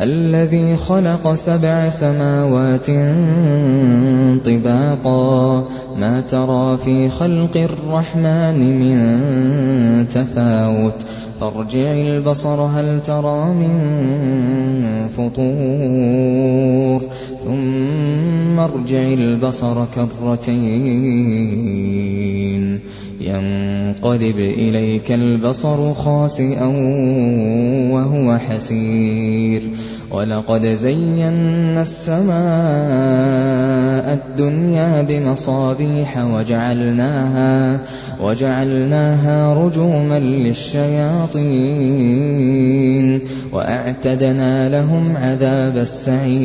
الذي خلق سبع سماوات طباقا. ما ترى في خلق الرحمن من تفاوت. فارجع البصر هل ترى من فطور. ثم ارجع البصر كرتين. ينقلب إليك البصر خاسئا وهو حسير. وَلَقَدْ زَيَّنَّا السَّمَاءَ الدُّنْيَا بِمَصَابِيحَ وَجَعَلْنَاهَا وَجَعَلْنَاهَا رُجُومًا لِّلشَّيَاطِينِ وَأَعْتَدْنَا لَهُمْ عَذَابَ السَّعِيرِ.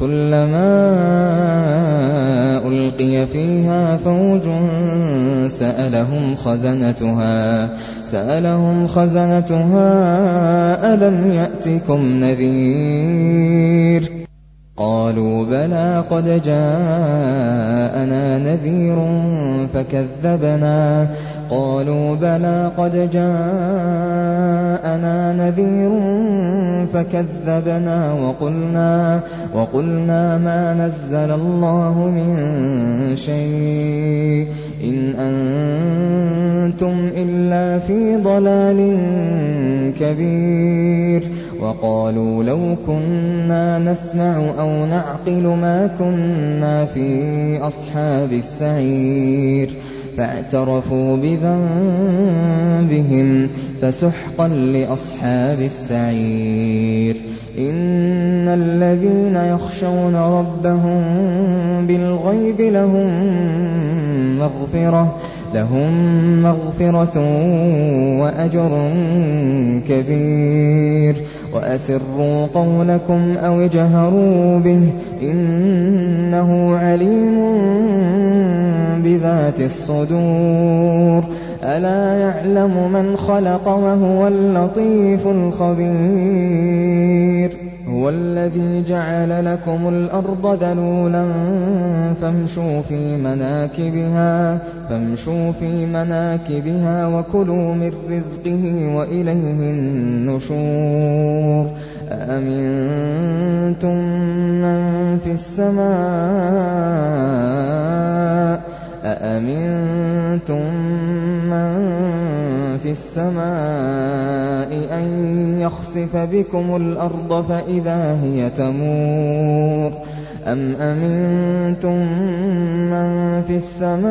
كُلَّمَا أُلْقِيَ فِيهَا فَوْجٌ سَأَلَهُمْ خَزَنَتُهَا أَلَمْ يَأْتِكُمْ نَذِيرٌ؟ قَالُوا بَلَىٰ قَدْ جَاءَنَا نَذِيرٌ فَكَذَّبْنَا. قَالُوا بَلَىٰ قَدْ جَاءَنَا نَذِيرٌ فَكَذَّبْنَا وَقُلْنَا مَا نَزَّلَ اللَّهُ مِن شَيْءٍ إِنْ أَنتُمْ إِلَّا فِي ضَلَالٍ كَبِيرٍ وَقَالُوا لَوْ كُنَّا نَسْمَعُ أَوْ نَعْقِلُ مَا كُنَّا فِي أَصْحَابِ السَّعِيرِ فَاعْتَرَفُوا بِذَنبِهِمْ فَسُحْقًا لِّأَصْحَابِ السَّعِيرِ. إِنَّ الَّذِينَ يَخْشَوْنَ رَبَّهُم بِالْغَيْبِ لَهُم مَّغْفِرَةٌ لهم مغفرة وأجر كبير. وأسروا قولكم أو اجهروا به إنه عليم بذات الصدور ألا يعلم من خلق وهو اللطيف الخبير هُوَ الَّذِي جَعَلَ لَكُمُ الْأَرْضَ ذَلُولًا فَامْشُوا فِي مَنَاكِبِهَا وَكُلُوا مِن رِّزْقِهِ وَإِلَيْهِ النُّشُورُ أَأَمِنتُم مَّن فِي السَّمَاءِ يَخْسِفَ بِكُمُ الْأَرْضَ فَإِذَا هِيَ تَمُورُ أَمْ أَمِنتُم مَّن فِي السَّمَاءِ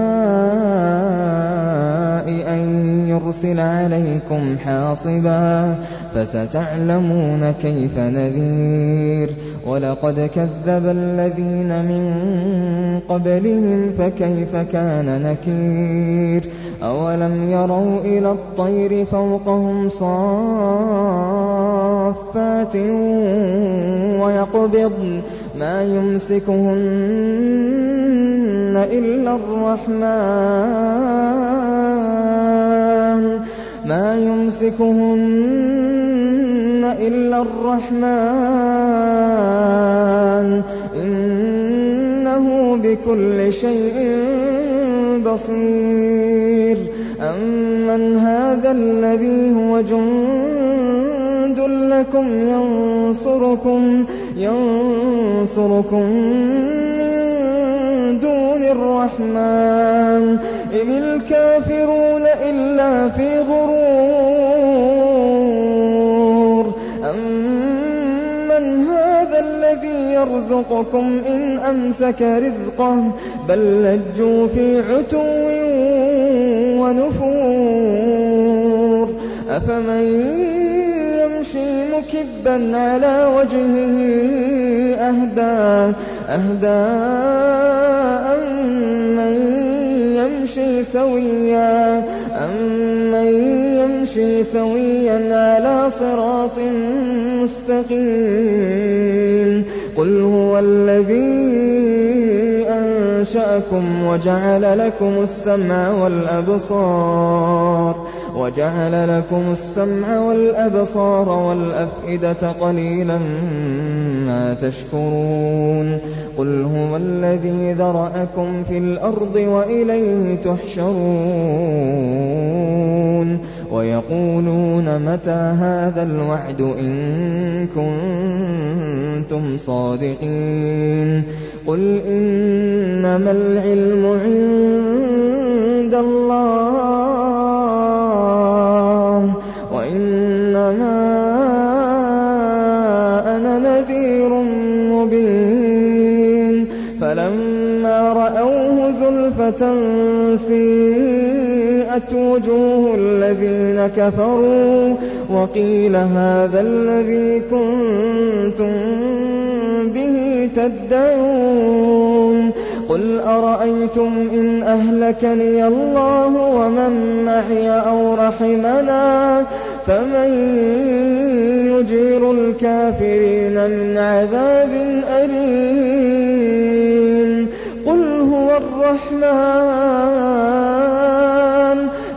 أَن يُرْسِلَ عَلَيْكُمْ حَاصِبًا فَسَتَعْلَمُونَ كَيْفَ نَذِيرِ وَلَقَدْ كَذَّبَ الَّذِينَ مِن قَبْلِهِمْ فَكَيْفَ كَانَ نَكِيرِ أَوَلَمْ يَرَوْا إِلَى الطَّيْرِ فَوْقَهُمْ صَافَّاتٍ وَيَقْبِضْنَ مَا يُمْسِكُهُنَّ إِلَّا الرَّحْمَٰنُ مَا يُمْسِكُهُنَّ إِلَّا الرَّحْمَٰنُ. إِنَّهُ بِكُلِّ شَيْءٍ بَصِيرٌ. أَمَّنْ هَٰذَا الَّذِي هُوَ جُندٌ لَّكُمْ يَنصُرُكُم مِّن دُونِ الرَّحْمَٰنِ. إِنِ الْكَافِرُونَ إِلَّا فِي غُرُورٍ. أَمَّنْ هَٰذَا الَّذِي يرزقكم إن أمسك رزقه بل لجوا في عتو ونفور. أفمن يمشي مكبا على وجهه أهدى أهدى أمن يمشي سويا. يمشي سويا على صراط مستقيم. قل هو الذي أنشأكم وجعل لكم السمع والأبصار. وجعل لكم السمع والأبصار والأفئدة قليلا ما تشكرون. قل هو الذي ذرأكم في الأرض وإليه تحشرون. ويقولون متى هذا الوعد إن كنتم صادقين قل إنما العلم عند الله سيئت وجوه الذين كفروا وقيل هذا الذي كنتم به تدعون قل أرأيتم إن أهلكني الله ومن معي أو رحمنا فمن يجير الكافرين من عذاب أليم قل هو الرحمن